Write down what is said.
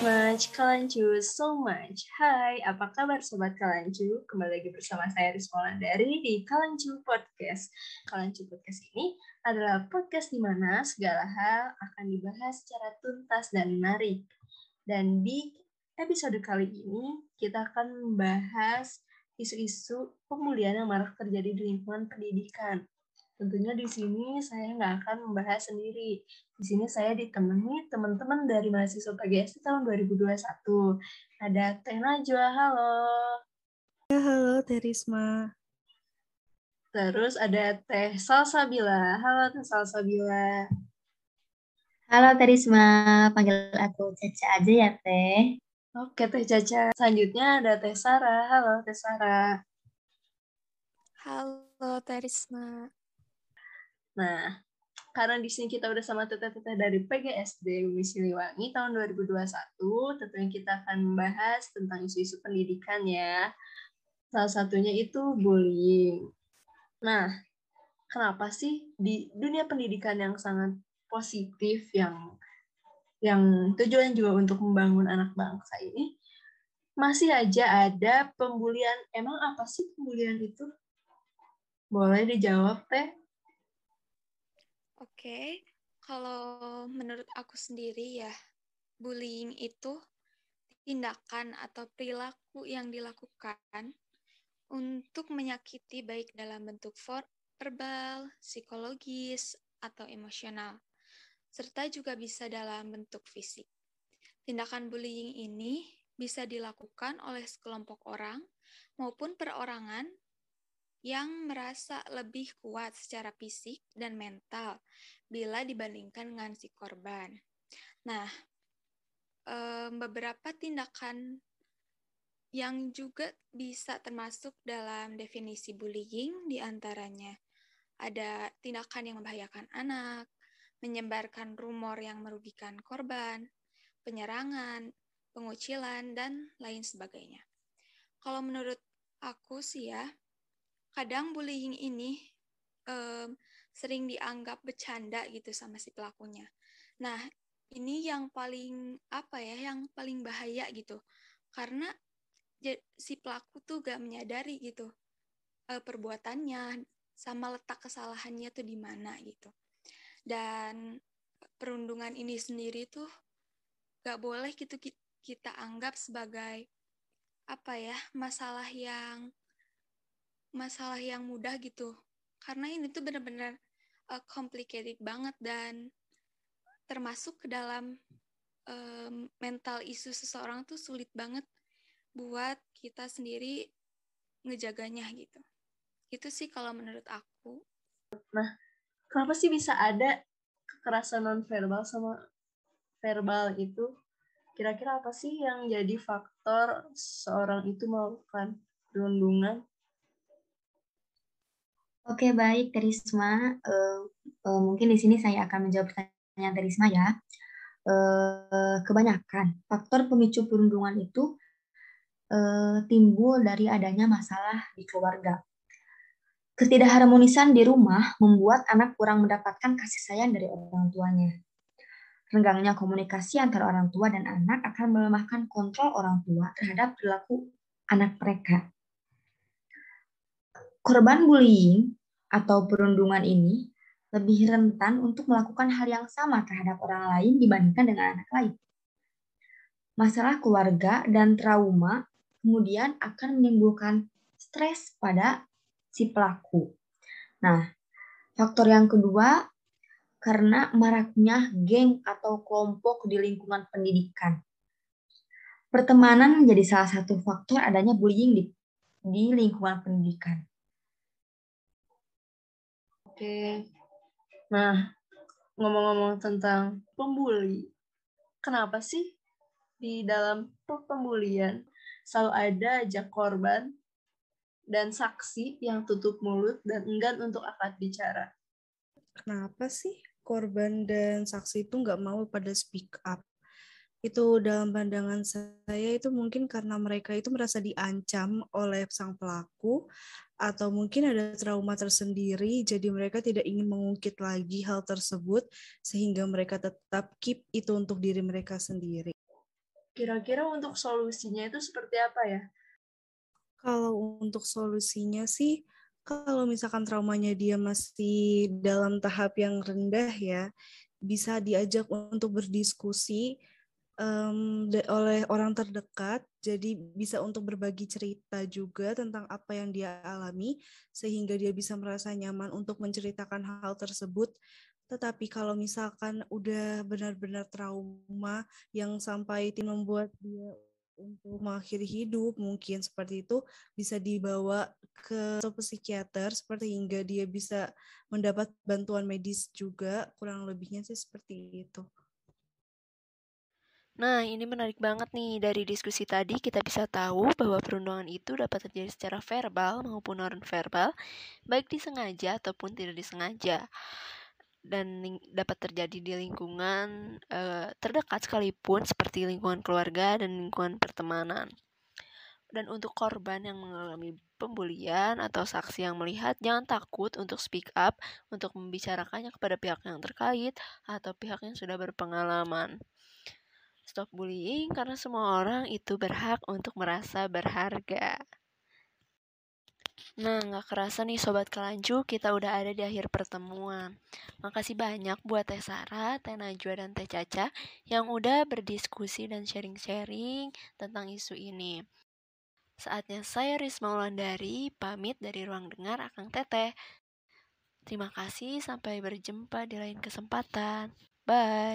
much Kalancu so much. Hai, apa kabar sobat Kalancu? Kembali lagi bersama saya Rizmola dari di Kalancu Podcast. Kalancu Podcast ini adalah podcast di mana segala hal akan dibahas secara tuntas dan menarik. Dan di episode kali ini kita akan membahas isu-isu pemulihan yang marak terjadi di lingkungan pendidikan. Tentunya di sini saya nggak akan membahas sendiri. Di sini saya ditemani teman-teman dari mahasiswa PGSD tahun 2021. Ada Teh Najwa, halo. Ya, halo Terisma. Terus ada Teh Salsabila. Halo Teh Salsabila. Halo Terisma, panggil aku Caca aja ya Teh. Oke Teh Caca. Selanjutnya ada Teh Sarah. Halo Teh Sarah. Halo Terisma. Nah, karena di sini kita udah sama teteh-teteh dari PGSD Bumi Siliwangi tahun 2021, tentunya kita akan membahas tentang isu-isu pendidikan ya. Salah satunya itu bullying. Nah, kenapa sih di dunia pendidikan yang sangat positif yang yang tujuan juga untuk membangun anak bangsa ini masih aja ada pembulian. Emang apa sih pembulian itu? Boleh dijawab, Teh? Oke, kalau menurut aku sendiri ya, bullying itu tindakan atau perilaku yang dilakukan untuk menyakiti baik dalam bentuk verbal, psikologis, atau emosional, serta juga bisa dalam bentuk fisik. Tindakan bullying ini bisa dilakukan oleh sekelompok orang maupun perorangan yang merasa lebih kuat secara fisik dan mental bila dibandingkan dengan si korban. Nah, beberapa tindakan yang juga bisa termasuk dalam definisi bullying di antaranya ada tindakan yang membahayakan anak, menyebarkan rumor yang merugikan korban, penyerangan, pengucilan, dan lain sebagainya. Kalau menurut aku sih ya, kadang bullying ini um, sering dianggap bercanda gitu sama si pelakunya. Nah, ini yang paling apa ya, yang paling bahaya gitu. Karena si pelaku tuh gak menyadari gitu uh, perbuatannya sama letak kesalahannya tuh di mana gitu. Dan perundungan ini sendiri tuh gak boleh gitu kita anggap sebagai apa ya masalah yang masalah yang mudah gitu. Karena ini tuh benar-benar uh, complicated banget dan termasuk ke dalam um, mental isu seseorang tuh sulit banget buat kita sendiri ngejaganya gitu. Itu sih kalau menurut aku. Nah kenapa sih bisa ada kekerasan non verbal sama verbal itu? Kira-kira apa sih yang jadi faktor seorang itu melakukan perundungan Oke, baik, Terisma. Uh, uh, mungkin di sini saya akan menjawab pertanyaan Terisma ya. Uh, kebanyakan faktor pemicu perundungan itu uh, timbul dari adanya masalah di keluarga. Ketidakharmonisan di rumah membuat anak kurang mendapatkan kasih sayang dari orang tuanya. Renggangnya komunikasi antara orang tua dan anak akan melemahkan kontrol orang tua terhadap perilaku anak mereka korban bullying atau perundungan ini lebih rentan untuk melakukan hal yang sama terhadap orang lain dibandingkan dengan anak lain. Masalah keluarga dan trauma kemudian akan menimbulkan stres pada si pelaku. Nah, faktor yang kedua karena maraknya geng atau kelompok di lingkungan pendidikan. Pertemanan menjadi salah satu faktor adanya bullying di, di lingkungan pendidikan. Oke. Nah, ngomong-ngomong tentang pembuli, kenapa sih di dalam pembulian selalu ada aja korban dan saksi yang tutup mulut dan enggan untuk akad bicara? Kenapa sih korban dan saksi itu nggak mau pada speak up? Itu dalam pandangan saya itu mungkin karena mereka itu merasa diancam oleh sang pelaku atau mungkin ada trauma tersendiri, jadi mereka tidak ingin mengungkit lagi hal tersebut, sehingga mereka tetap keep itu untuk diri mereka sendiri. Kira-kira untuk solusinya itu seperti apa ya? Kalau untuk solusinya sih, kalau misalkan traumanya dia masih dalam tahap yang rendah ya, bisa diajak untuk berdiskusi um, oleh orang terdekat, jadi bisa untuk berbagi cerita juga tentang apa yang dia alami, sehingga dia bisa merasa nyaman untuk menceritakan hal tersebut. Tetapi kalau misalkan udah benar-benar trauma yang sampai membuat dia untuk mengakhiri hidup mungkin seperti itu bisa dibawa ke psikiater seperti hingga dia bisa mendapat bantuan medis juga kurang lebihnya sih seperti itu. Nah, ini menarik banget nih. Dari diskusi tadi kita bisa tahu bahwa perundungan itu dapat terjadi secara verbal maupun non-verbal, baik disengaja ataupun tidak disengaja. Dan dapat terjadi di lingkungan uh, terdekat sekalipun seperti lingkungan keluarga dan lingkungan pertemanan. Dan untuk korban yang mengalami pembulian atau saksi yang melihat, jangan takut untuk speak up, untuk membicarakannya kepada pihak yang terkait atau pihak yang sudah berpengalaman. Stop bullying karena semua orang itu berhak untuk merasa berharga. Nah, nggak kerasa nih Sobat Kelancu, kita udah ada di akhir pertemuan. Makasih banyak buat Teh Sarah, Teh Najwa, dan Teh Caca yang udah berdiskusi dan sharing-sharing tentang isu ini. Saatnya saya Risma Ulandari, pamit dari ruang dengar Akang Teteh. Terima kasih, sampai berjumpa di lain kesempatan. Bye.